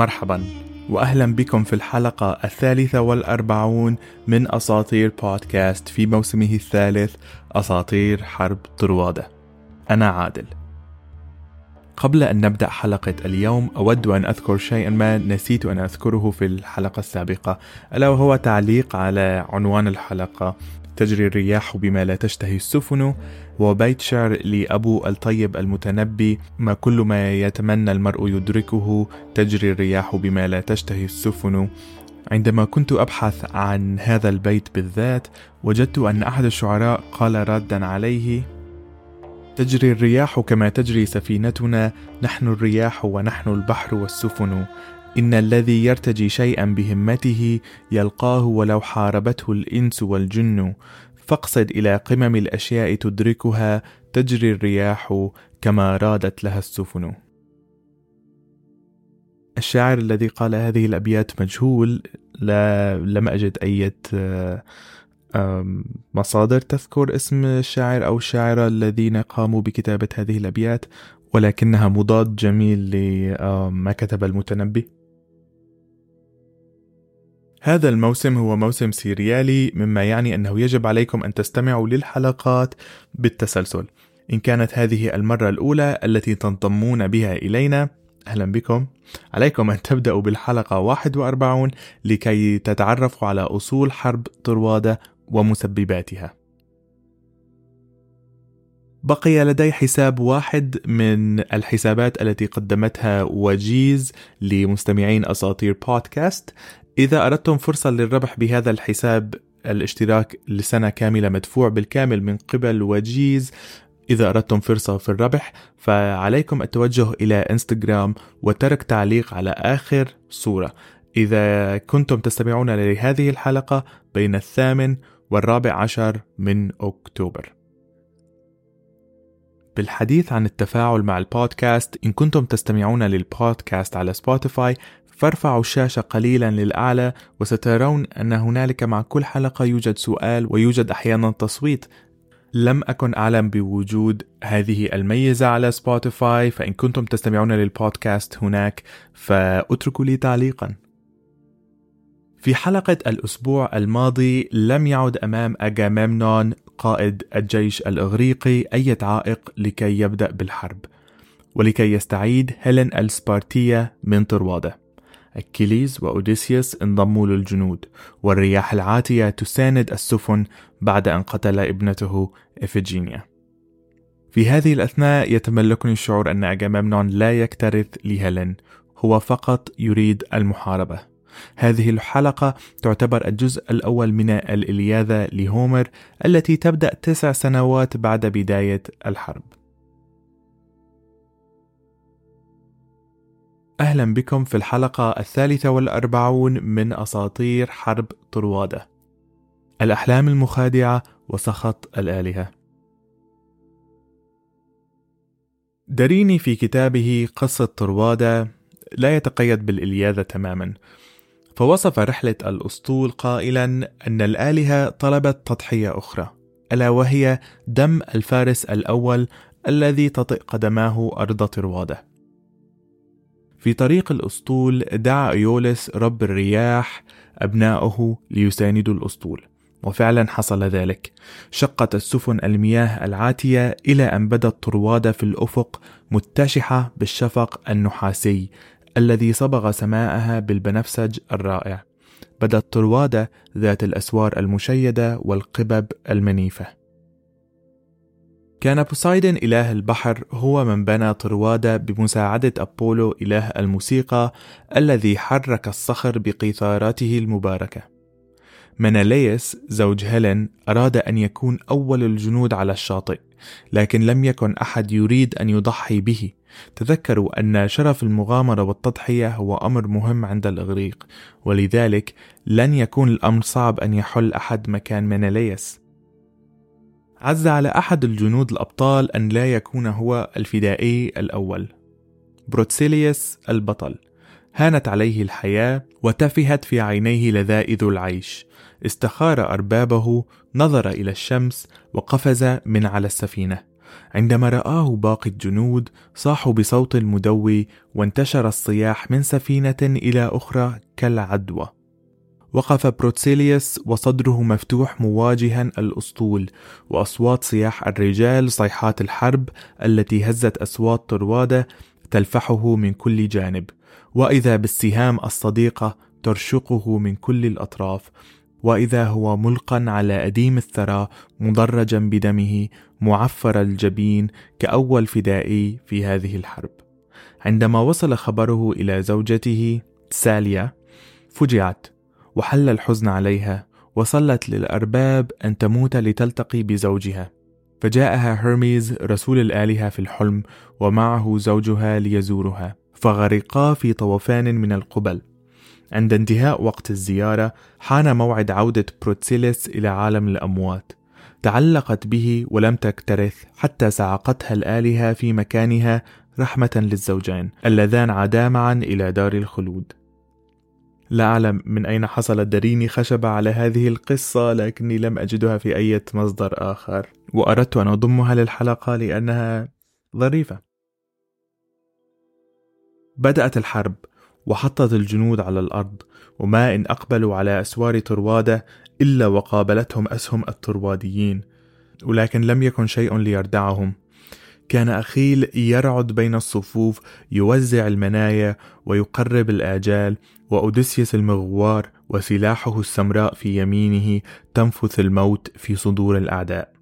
مرحبا واهلا بكم في الحلقة الثالثة والأربعون من أساطير بودكاست في موسمه الثالث أساطير حرب طروادة. أنا عادل. قبل أن نبدأ حلقة اليوم أود أن أذكر شيئا ما نسيت أن أذكره في الحلقة السابقة ألا وهو تعليق على عنوان الحلقة. تجري الرياح بما لا تشتهي السفن وبيت شعر لأبو الطيب المتنبي ما كل ما يتمنى المرء يدركه تجري الرياح بما لا تشتهي السفن. عندما كنت أبحث عن هذا البيت بالذات وجدت أن أحد الشعراء قال ردا عليه تجري الرياح كما تجري سفينتنا نحن الرياح ونحن البحر والسفن. إن الذي يرتجي شيئا بهمته يلقاه ولو حاربته الإنس والجن. فاقصد إلى قمم الأشياء تدركها تجري الرياح كما رادت لها السفن. الشاعر الذي قال هذه الأبيات مجهول لا لم أجد أي مصادر تذكر اسم الشاعر أو الشاعرة الذين قاموا بكتابة هذه الأبيات ولكنها مضاد جميل لما كتب المتنبي. هذا الموسم هو موسم سيريالي مما يعني أنه يجب عليكم أن تستمعوا للحلقات بالتسلسل. إن كانت هذه المرة الأولى التي تنضمون بها إلينا أهلا بكم. عليكم أن تبدأوا بالحلقة 41 لكي تتعرفوا على أصول حرب طروادة ومسبباتها. بقي لدي حساب واحد من الحسابات التي قدمتها وجيز لمستمعين أساطير بودكاست. إذا أردتم فرصة للربح بهذا الحساب الاشتراك لسنة كاملة مدفوع بالكامل من قبل وجيز. إذا أردتم فرصة في الربح فعليكم التوجه إلى إنستغرام وترك تعليق على آخر صورة. إذا كنتم تستمعون لهذه الحلقة بين الثامن والرابع عشر من أكتوبر. بالحديث عن التفاعل مع البودكاست إن كنتم تستمعون للبودكاست على سبوتيفاي فارفعوا الشاشة قليلا للأعلى وسترون أن هنالك مع كل حلقة يوجد سؤال ويوجد أحيانا تصويت. لم أكن أعلم بوجود هذه الميزة على سبوتيفاي فإن كنتم تستمعون للبودكاست هناك فأتركوا لي تعليقا. في حلقة الأسبوع الماضي لم يعد أمام أجامemnon قائد الجيش الإغريقي أي عائق لكي يبدأ بالحرب ولكي يستعيد هيلين السبارتية من طروادة. أكيليز وأوديسيوس انضموا للجنود والرياح العاتية تساند السفن بعد أن قتل ابنته إفيجينيا في هذه الأثناء يتملكني الشعور أن أجامemnon لا يكترث لهيلين هو فقط يريد المحاربة. هذه الحلقة تعتبر الجزء الأول من الإلياذة لهومر التي تبدأ تسع سنوات بعد بداية الحرب. أهلا بكم في الحلقة الثالثة والأربعون من أساطير حرب طروادة. الأحلام المخادعة وسخط الآلهة. داريني في كتابه قصة طروادة لا يتقيد بالإلياذة تماما. فوصف رحلة الأسطول قائلا أن الآلهة طلبت تضحية أخرى ألا وهي دم الفارس الأول الذي تطئ قدماه أرض طروادة. في طريق الأسطول دعا إيوليس رب الرياح أبناؤه ليساندوا الأسطول وفعلا حصل ذلك. شقت السفن المياه العاتية إلى أن بدت طروادة في الأفق متشحة بالشفق النحاسي الذي صبغ سماءها بالبنفسج الرائع. بدت طروادة ذات الأسوار المشيدة والقبب المنيفة. كان بوسايدن إله البحر هو من بنى طروادة بمساعدة أبولو إله الموسيقى الذي حرك الصخر بقيثاراته المباركة. مناليس زوج هيلين أراد أن يكون أول الجنود على الشاطئ، لكن لم يكن أحد يريد أن يضحي به. تذكروا أن شرف المغامرة والتضحية هو أمر مهم عند الإغريق، ولذلك لن يكون الأمر صعب أن يحل أحد مكان مناليس. عز على أحد الجنود الأبطال أن لا يكون هو الفدائي الأول. بروتسيليوس البطل. هانت عليه الحياة وتفهت في عينيه لذائذ العيش. استخار أربابه نظر إلى الشمس وقفز من على السفينة. عندما رآه باقي الجنود صاحوا بصوت مدوي وانتشر الصياح من سفينة إلى أخرى كالعدوى. وقف بروتسيليوس وصدره مفتوح مواجها الأسطول وأصوات صياح الرجال صيحات الحرب التي هزت أصوات طروادة تلفحه من كل جانب. وإذا بالسهام الصديقة ترشقه من كل الأطراف. وإذا هو ملقا على أديم الثرى مدرجا بدمه معفر الجبين كأول فدائي في هذه الحرب. عندما وصل خبره إلى زوجته ساليا فجعت وحل الحزن عليها وصلت للأرباب أن تموت لتلتقي بزوجها. فجاءها هرميز رسول الآلهة في الحلم ومعه زوجها ليزورها. فغرقا في طوفان من القبل. عند انتهاء وقت الزيارة حان موعد عودة بروتسيلس إلى عالم الأموات. تعلقت به ولم تكترث حتى سعقتها الآلهة في مكانها رحمة للزوجين اللذان عادا معا إلى دار الخلود. لا أعلم من أين حصلت دريني خشبة على هذه القصة لكني لم أجدها في أي مصدر آخر. وأردت أن أضمها للحلقة لأنها ظريفة. بدأت الحرب وحطت الجنود على الأرض وما إن أقبلوا على أسوار طروادة إلا وقابلتهم أسهم الطرواديين ولكن لم يكن شيء ليردعهم. كان أخيل يرعد بين الصفوف يوزع المنايا ويقرب الآجال وأوديسيوس المغوار وسلاحه السمراء في يمينه تنفث الموت في صدور الأعداء.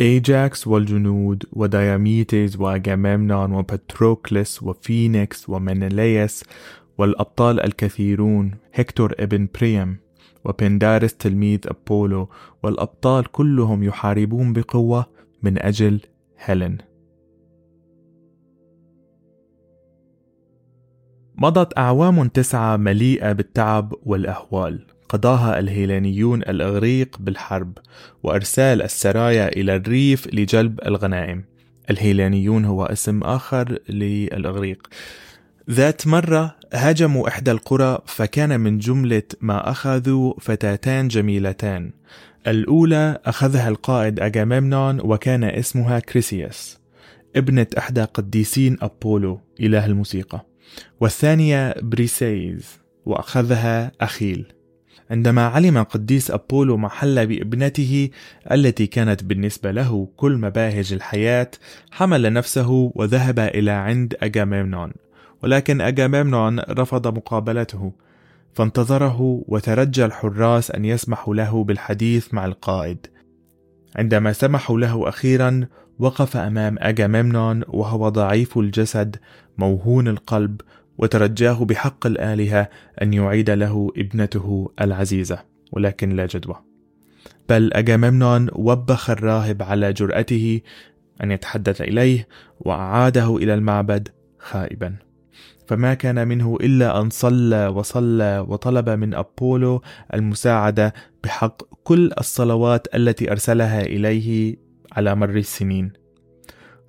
أيجاكس والجنود ودياميتيز وأجاممنون وباتروكلس وفينيكس ومنليس والأبطال الكثيرون هكتور ابن بريم وبندارس تلميذ أبولو والأبطال كلهم يحاربون بقوة من أجل هيلين. مضت أعوام تسعة مليئة بالتعب والأهوال. قضاها الهيلانيون الإغريق بالحرب وإرسال السرايا إلى الريف لجلب الغنائم. الهيلانيون هو اسم آخر للإغريق. ذات مرة هاجموا إحدى القرى فكان من جملة ما أخذوا فتاتان جميلتان. الأولى أخذها القائد أجامemnon وكان اسمها كريسياس ابنة إحدى قديسين أبولو إله الموسيقى. والثانية بريسيز وأخذها أخيل. عندما علم قديس أبولو ما حل بابنته التي كانت بالنسبة له كل مباهج الحياة حمل نفسه وذهب إلى عند أجامemnon ولكن أجامemnon رفض مقابلته فانتظره وترجى الحراس أن يسمحوا له بالحديث مع القائد. عندما سمحوا له أخيرا وقف أمام أجامemnon وهو ضعيف الجسد موهون القلب وترجاه بحق الآلهة أن يعيد له ابنته العزيزة ولكن لا جدوى. بل أجامemnon وبخ الراهب على جرأته أن يتحدث إليه وأعاده إلى المعبد خائبا. فما كان منه إلا أن صلى وصلى وطلب من أبولو المساعدة بحق كل الصلوات التي أرسلها إليه على مر السنين.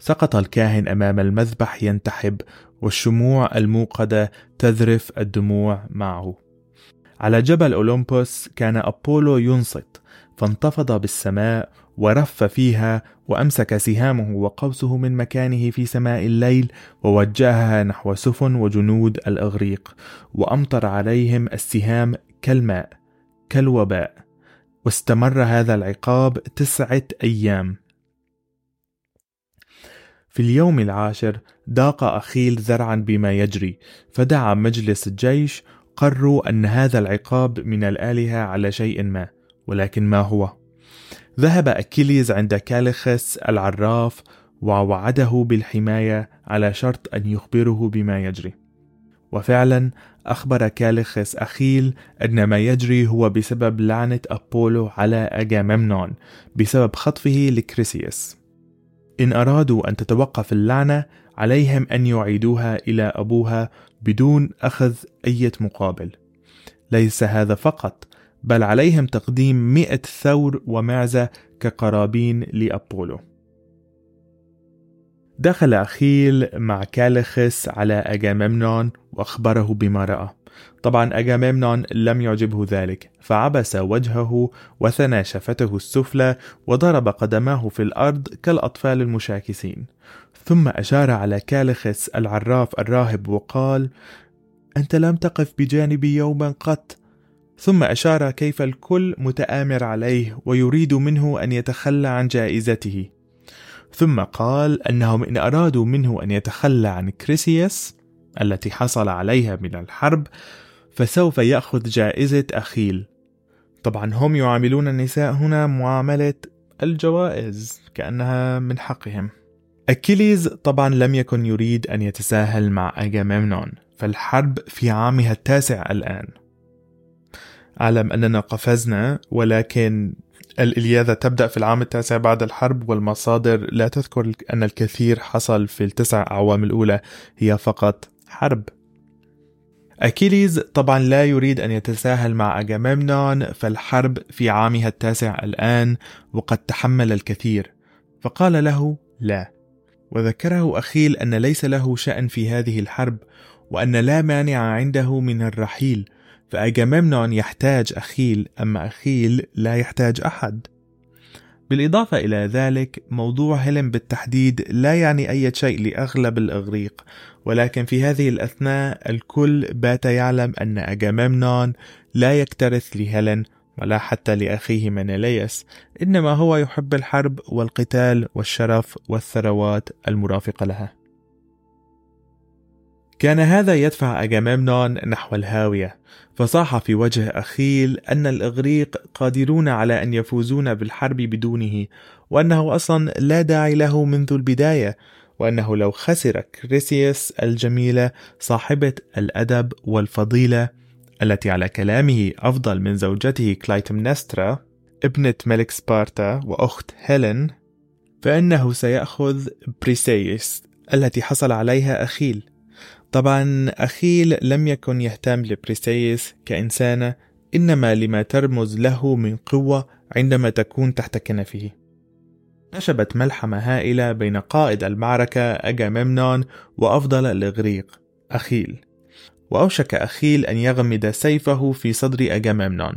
سقط الكاهن أمام المذبح ينتحب والشموع الموقدة تذرف الدموع معه. على جبل أولمبوس كان أبولو ينصت فانتفض بالسماء ورف فيها وأمسك سهامه وقوسه من مكانه في سماء الليل ووجهها نحو سفن وجنود الإغريق وأمطر عليهم السهام كالماء كالوباء. واستمر هذا العقاب تسعة أيام. في اليوم العاشر ضاق أخيل ذرعا بما يجري فدعا مجلس الجيش قرروا أن هذا العقاب من الآلهة على شيء ما ولكن ما هو؟ ذهب أكيليز عند كاليخس العراف ووعده بالحماية على شرط أن يخبره بما يجري وفعلا أخبر كاليخس أخيل أن ما يجري هو بسبب لعنة أبولو على أجامemnon بسبب خطفه لكريسيوس إن أرادوا أن تتوقف اللعنة عليهم أن يعيدوها إلى أبوها بدون أخذ أي مقابل. ليس هذا فقط بل عليهم تقديم مئة ثور ومعزة كقرابين لأبولو. دخل أخيل مع كالخس على أجامemnon وأخبره بما رأى. طبعا أجاميمنون لم يعجبه ذلك فعبس وجهه وثنى شفته السفلى وضرب قدماه في الأرض كالأطفال المشاكسين. ثم أشار على كالخس العراف الراهب وقال أنت لم تقف بجانبي يوما قط. ثم أشار كيف الكل متآمر عليه ويريد منه أن يتخلى عن جائزته. ثم قال أنهم إن أرادوا منه أن يتخلى عن كريسياس التي حصل عليها من الحرب فسوف يأخذ جائزة أخيل. طبعا هم يعاملون النساء هنا معاملة الجوائز كأنها من حقهم. أكيليز طبعا لم يكن يريد أن يتساهل مع أجاميمنون فالحرب في عامها التاسع الآن. أعلم أننا قفزنا ولكن الإلياذة تبدأ في العام التاسع بعد الحرب والمصادر لا تذكر أن الكثير حصل في التسع أعوام الأولى هي فقط حرب. أكيليز طبعا لا يريد أن يتساهل مع أجاميمنون فالحرب في عامها التاسع الآن وقد تحمل الكثير. فقال له لا. وذكره أخيل أن ليس له شأن في هذه الحرب وأن لا مانع عنده من الرحيل. فأجاميمنون يحتاج أخيل أما أخيل لا يحتاج أحد. بالإضافة إلى ذلك موضوع هيلين بالتحديد لا يعني أي شيء لأغلب الإغريق. ولكن في هذه الأثناء الكل بات يعلم أن أجاميمنون لا يكترث لهيلين ولا حتى لأخيه منيليس إنما هو يحب الحرب والقتال والشرف والثروات المرافقة لها. كان هذا يدفع أجاميمنون نحو الهاوية فصاح في وجه أخيل أن الإغريق قادرون على أن يفوزون بالحرب بدونه وأنه أصلا لا داعي له منذ البداية وأنه لو خسر كريسيوس الجميلة صاحبة الأدب والفضيلة التي على كلامه أفضل من زوجته كلايتمنسترا ابنة ملك سبارتا وأخت هيلين فإنه سيأخذ بريسيس التي حصل عليها أخيل. طبعا أخيل لم يكن يهتم لبريسيس كإنسانة إنما لما ترمز له من قوة عندما تكون تحت كنفه نشبت ملحمة هائلة بين قائد المعركة أجاميمنون وأفضل الإغريق أخيل. وأوشك أخيل أن يغمد سيفه في صدر أجاميمنون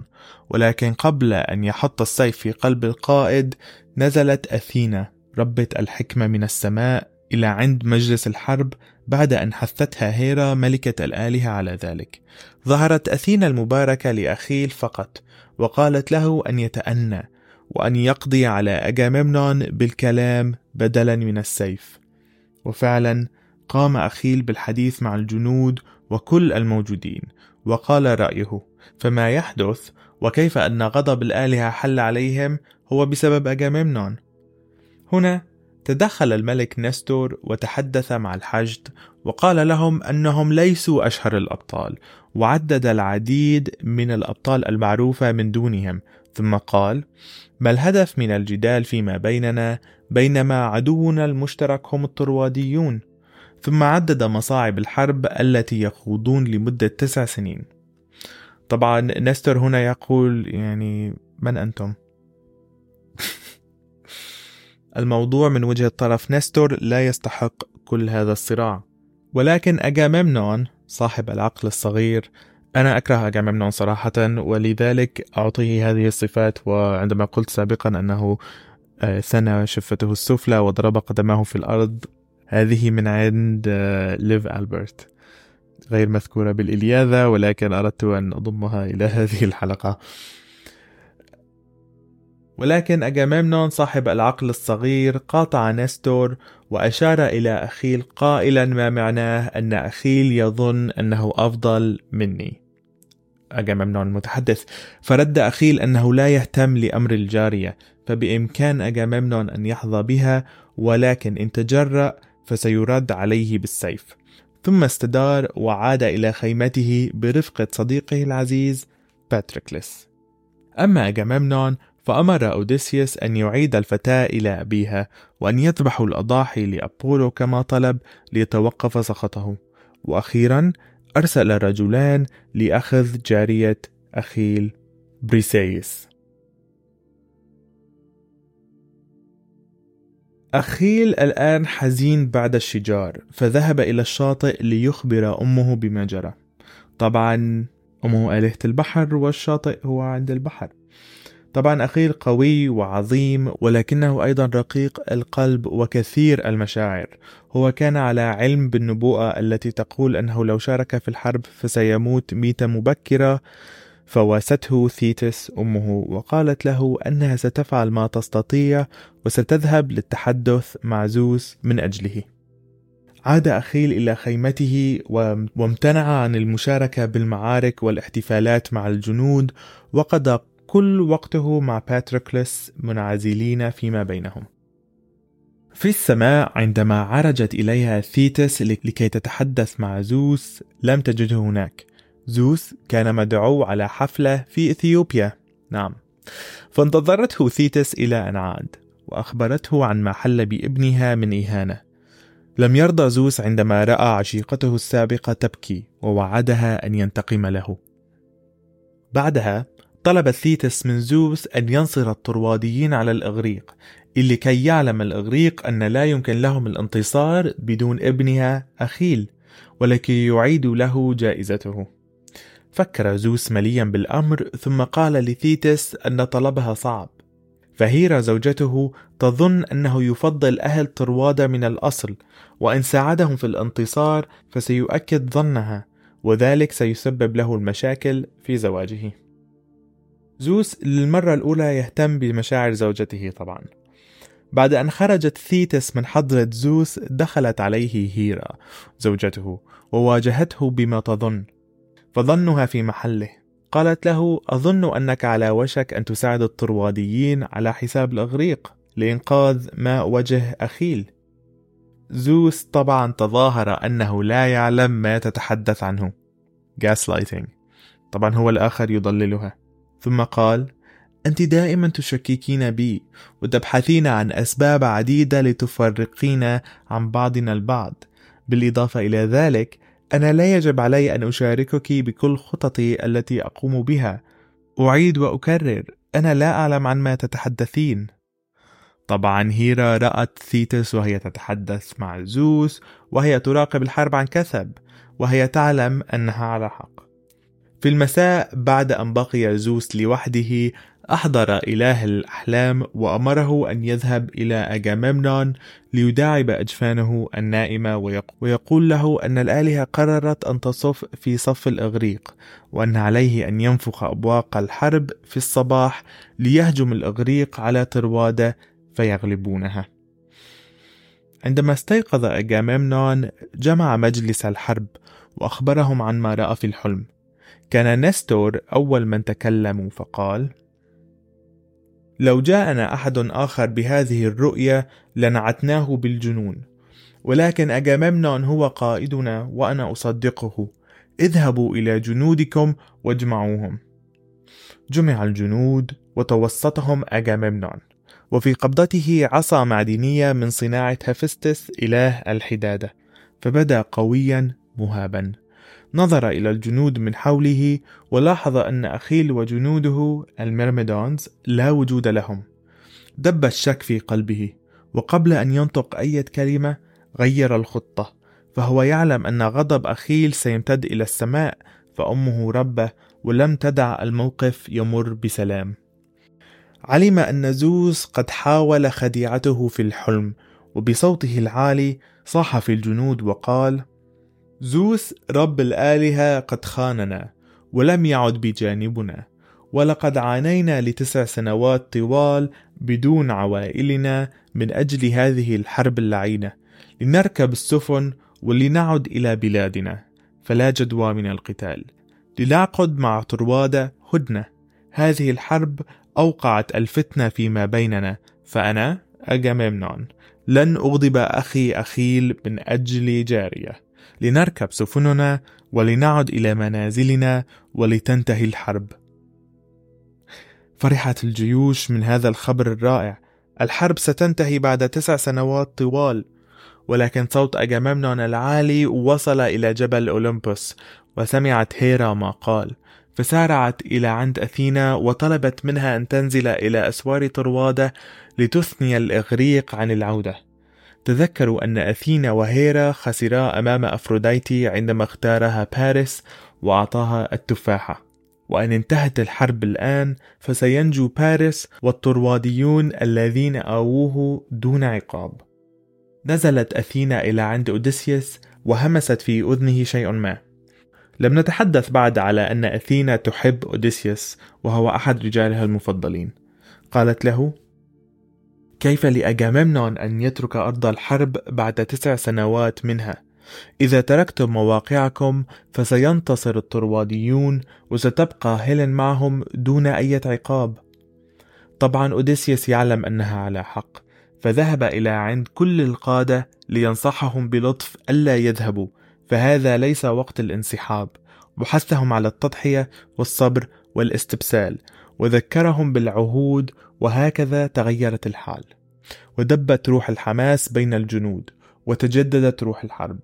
ولكن قبل أن يحط السيف في قلب القائد نزلت أثينا ربة الحكمة من السماء إلى عند مجلس الحرب بعد أن حثتها هيرا ملكة الآلهة على ذلك. ظهرت أثينا المباركة لأخيل فقط وقالت له أن يتأنى وأن يقضي على أجاممنون بالكلام بدلا من السيف. وفعلا قام أخيل بالحديث مع الجنود وكل الموجودين وقال رأيه فما يحدث؟ وكيف أن غضب الآلهة حل عليهم هو بسبب أجاممنون هنا تدخل الملك نستور وتحدث مع الحشد وقال لهم أنهم ليسوا أشهر الأبطال وعدد العديد من الأبطال المعروفة من دونهم ثم قال ما الهدف من الجدال فيما بيننا بينما عدونا المشترك هم الطرواديون ثم عدد مصاعب الحرب التي يخوضون لمدة تسع سنين. طبعا نستر هنا يقول يعني من أنتم؟ الموضوع من وجهة طرف نستور لا يستحق كل هذا الصراع. ولكن أجاممنون صاحب العقل الصغير أنا أكره أجاممنون صراحة ولذلك أعطيه هذه الصفات وعندما قلت سابقا أنه آه، ثنى شفته السفلى وضرب قدمه في الأرض هذه من عند آه، ليف ألبرت. غير مذكورة بالإلياذة ولكن أردت أن أضمها إلى هذه الحلقة. ولكن أجاميمنون صاحب العقل الصغير قاطع نستور وأشار إلى أخيل قائلا ما معناه أن أخيل يظن أنه أفضل مني. أجاميمنون متحدث فرد أخيل أنه لا يهتم لأمر الجارية فبإمكان أجاميمنون أن يحظى بها ولكن إن تجرأ فسيرد عليه بالسيف. ثم استدار وعاد إلى خيمته برفقة صديقه العزيز باتريكلس أما أجاميمنون فأمر أوديسيوس أن يعيد الفتاة إلى أبيها وأن يذبحوا الأضاحي لأبولو كما طلب ليتوقف سخطه. وأخيرا أرسل رجلان لأخذ جارية أخيل بريسيس. أخيل الآن حزين بعد الشجار فذهب إلى الشاطئ ليخبر أمه بما جرى. طبعا أمه آلهة البحر والشاطئ هو عند البحر. طبعا أخيل قوي وعظيم ولكنه أيضا رقيق القلب وكثير المشاعر. هو كان على علم بالنبوءة التي تقول أنه لو شارك في الحرب فسيموت ميتة مبكرة فواسته ثيتس أمه وقالت له أنها ستفعل ما تستطيع وستذهب للتحدث مع زوس من أجله. عاد أخيل إلى خيمته وامتنع عن المشاركة بالمعارك والاحتفالات مع الجنود وقضى كل وقته مع باتريكلس منعزلين فيما بينهم. في السماء عندما عرجت إليها ثيتس لكي تتحدث مع زوس لم تجده هناك. زوس كان مدعو على حفلة في إثيوبيا. نعم. فانتظرته ثيتس إلى أن عاد وأخبرته عن ما حل بابنها من إهانة. لم يرضى زوس عندما رأى عشيقته السابقة تبكي ووعدها أن ينتقم له. بعدها طلب ثيتس من زوس أن ينصر الطرواديين على الإغريق لكي يعلم الإغريق أن لا يمكن لهم الانتصار بدون ابنها أخيل ولكي يعيدوا له جائزته. فكر زوس مليا بالأمر ثم قال لثيتس أن طلبها صعب. فهيرا زوجته تظن أنه يفضل أهل طروادة من الأصل وإن ساعدهم في الانتصار فسيؤكد ظنها وذلك سيسبب له المشاكل في زواجه. زوس للمرة الأولى يهتم بمشاعر زوجته طبعا. بعد أن خرجت ثيتس من حضرة زوس دخلت عليه هيرا زوجته وواجهته بما تظن فظنها في محله. قالت له أظن أنك على وشك أن تساعد الطرواديين على حساب الإغريق لإنقاذ ماء وجه أخيل. زوس طبعا تظاهر أنه لا يعلم ما تتحدث عنه. Gaslighting. طبعا هو الآخر يضللها. ثم قال أنت دائما تشككين بي وتبحثين عن أسباب عديدة لتفرقين عن بعضنا البعض. بالإضافة إلى ذلك أنا لا يجب علي أن أشاركك بكل خططي التي أقوم بها. أعيد وأكرر أنا لا أعلم عن ما تتحدثين. طبعا هيرا رأت ثيتس وهي تتحدث مع زوس وهي تراقب الحرب عن كثب وهي تعلم أنها على حق. في المساء بعد أن بقي زوس لوحده أحضر إله الأحلام وأمره أن يذهب إلى أجاممنون ليداعب أجفانه النائمة ويقول له أن الآلهة قررت أن تصف في صف الإغريق وأن عليه أن ينفخ أبواق الحرب في الصباح ليهجم الإغريق على طروادة فيغلبونها. عندما استيقظ أجاممنون جمع مجلس الحرب وأخبرهم عن ما رأى في الحلم. كان نستور أول من تكلموا فقال: لو جاءنا أحد آخر بهذه الرؤية لنعتناه بالجنون، ولكن أجاممنون هو قائدنا وأنا أصدقه، اذهبوا إلى جنودكم واجمعوهم. جمع الجنود وتوسطهم أجاممنون، وفي قبضته عصا معدنية من صناعة هفستس إله الحدادة، فبدا قويا مهابا. نظر إلى الجنود من حوله ولاحظ أن أخيل وجنوده الميرميدونز لا وجود لهم. دب الشك في قلبه وقبل أن ينطق أي كلمة غير الخطة فهو يعلم أن غضب أخيل سيمتد إلى السماء فأمه ربه ولم تدع الموقف يمر بسلام. علم أن زوس قد حاول خديعته في الحلم وبصوته العالي صاح في الجنود وقال زوس رب الآلهة قد خاننا ولم يعد بجانبنا ولقد عانينا لتسع سنوات طوال بدون عوائلنا من أجل هذه الحرب اللعينة لنركب السفن ولنعد إلى بلادنا فلا جدوى من القتال. لنعقد مع طروادة هدنة. هذه الحرب أوقعت الفتنة فيما بيننا فأنا أجاممنون لن أغضب أخي أخيل من أجل جارية. لنركب سفننا ولنعد إلى منازلنا ولتنتهي الحرب. فرحت الجيوش من هذا الخبر الرائع. الحرب ستنتهي بعد تسع سنوات طوال، ولكن صوت أجاممنون العالي وصل إلى جبل أولمبوس، وسمعت هيرا ما قال، فسارعت إلى عند أثينا وطلبت منها أن تنزل إلى أسوار طروادة لتثني الإغريق عن العودة. تذكروا أن أثينا وهيرا خسرا أمام أفروديتي عندما اختارها باريس وأعطاها التفاحة. وإن انتهت الحرب الآن فسينجو باريس والطرواديون الذين آووه دون عقاب. نزلت أثينا إلى عند أوديسيوس وهمست في أذنه شيء ما. لم نتحدث بعد على أن أثينا تحب أوديسيوس وهو أحد رجالها المفضلين. قالت له كيف لأجاممنون أن يترك أرض الحرب بعد تسع سنوات منها؟ إذا تركتم مواقعكم فسينتصر الطرواديون وستبقى هيلين معهم دون أي عقاب. طبعا أوديسيوس يعلم أنها على حق فذهب إلى عند كل القادة لينصحهم بلطف ألا يذهبوا فهذا ليس وقت الانسحاب. وحثهم على التضحية والصبر والاستبسال وذكرهم بالعهود وهكذا تغيرت الحال ودبت روح الحماس بين الجنود وتجددت روح الحرب.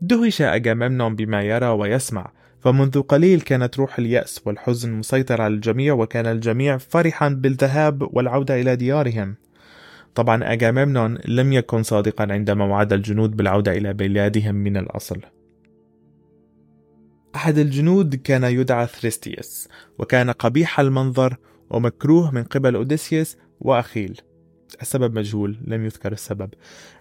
دهش أجاممنون بما يرى ويسمع فمنذ قليل كانت روح اليأس والحزن مسيطر على الجميع وكان الجميع فرحا بالذهاب والعودة إلى ديارهم. طبعا أجاممنون لم يكن صادقا عندما وعد الجنود بالعودة إلى بلادهم من الأصل. أحد الجنود كان يدعى ثريستيوس وكان قبيح المنظر ومكروه من قبل أوديسيوس وأخيل. السبب مجهول لم يذكر السبب.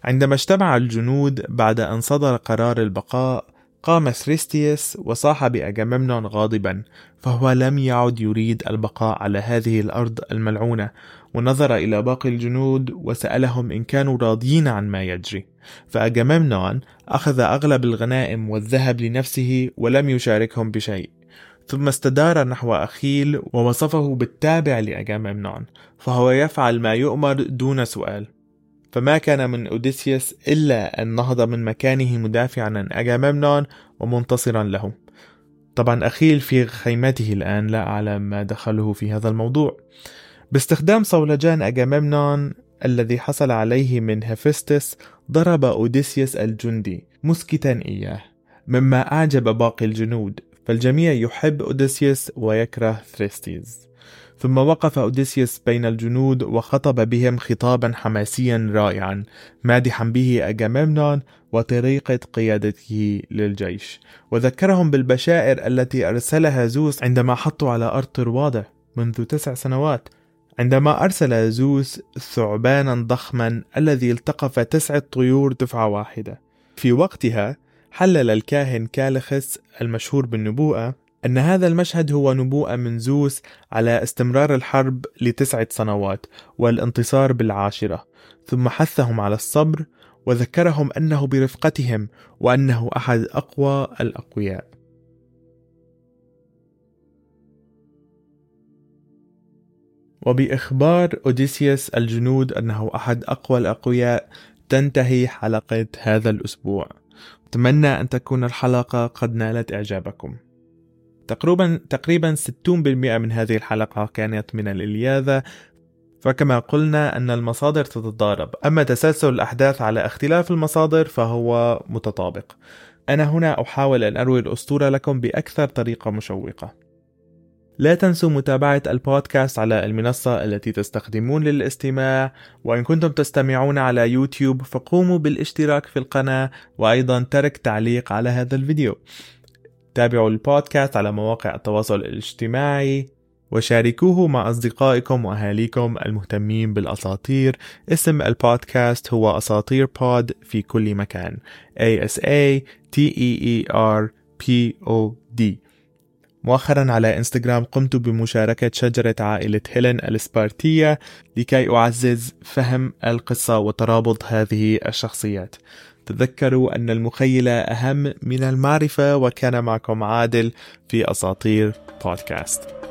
عندما اجتمع الجنود بعد أن صدر قرار البقاء قام ثريستيوس وصاح بأجاممنون غاضبا فهو لم يعد يريد البقاء على هذه الأرض الملعونة. ونظر إلى باقي الجنود وسألهم إن كانوا راضيين عن ما يجري. فأجاممنون أخذ أغلب الغنائم والذهب لنفسه ولم يشاركهم بشيء. ثم استدار نحو أخيل ووصفه بالتابع لأجاممنون فهو يفعل ما يؤمر دون سؤال. فما كان من أوديسيوس إلا أن نهض من مكانه مدافعا عن أجاممنون ومنتصرا له. طبعا أخيل في خيمته الآن لا أعلم ما دخله في هذا الموضوع. باستخدام صولجان أجاممنون الذي حصل عليه من هيفستس ضرب أوديسيوس الجندي مسكتا إياه مما أعجب باقي الجنود. فالجميع يحب أوديسيوس ويكره ثريستيز. ثم وقف أوديسيوس بين الجنود وخطب بهم خطابا حماسيا رائعا مادحا به أجاممنون وطريقة قيادته للجيش. وذكرهم بالبشائر التي أرسلها زوس عندما حطوا على أرض طروادة منذ تسع سنوات. عندما أرسل زوس ثعبانا ضخما الذي التقف تسعة طيور دفعة واحدة. في وقتها حلل الكاهن كالخس المشهور بالنبوءة أن هذا المشهد هو نبوءة من زوس على استمرار الحرب لتسعة سنوات والانتصار بالعاشرة ثم حثهم على الصبر وذكرهم أنه برفقتهم وأنه أحد أقوى الأقوياء. وبإخبار أوديسيوس الجنود أنه أحد أقوى الأقوياء تنتهي حلقة هذا الأسبوع. أتمنى أن تكون الحلقة قد نالت إعجابكم. تقريبا تقريبا 60% من هذه الحلقة كانت من الإلياذة. فكما قلنا أن المصادر تتضارب. أما تسلسل الأحداث على اختلاف المصادر فهو متطابق. أنا هنا أحاول أن أروي الأسطورة لكم بأكثر طريقة مشوقة. لا تنسوا متابعة البودكاست على المنصة التي تستخدمون للاستماع وإن كنتم تستمعون على يوتيوب فقوموا بالاشتراك في القناة وأيضا ترك تعليق على هذا الفيديو. تابعوا البودكاست على مواقع التواصل الاجتماعي وشاركوه مع أصدقائكم وأهاليكم المهتمين بالأساطير. اسم البودكاست هو أساطير بود في كل مكان. A S A T E E R P O D. مؤخرا على إنستغرام قمت بمشاركة شجرة عائلة هيلين السبارتية لكي أعزز فهم القصة وترابط هذه الشخصيات. تذكروا أن المخيلة أهم من المعرفة وكان معكم عادل في أساطير بودكاست.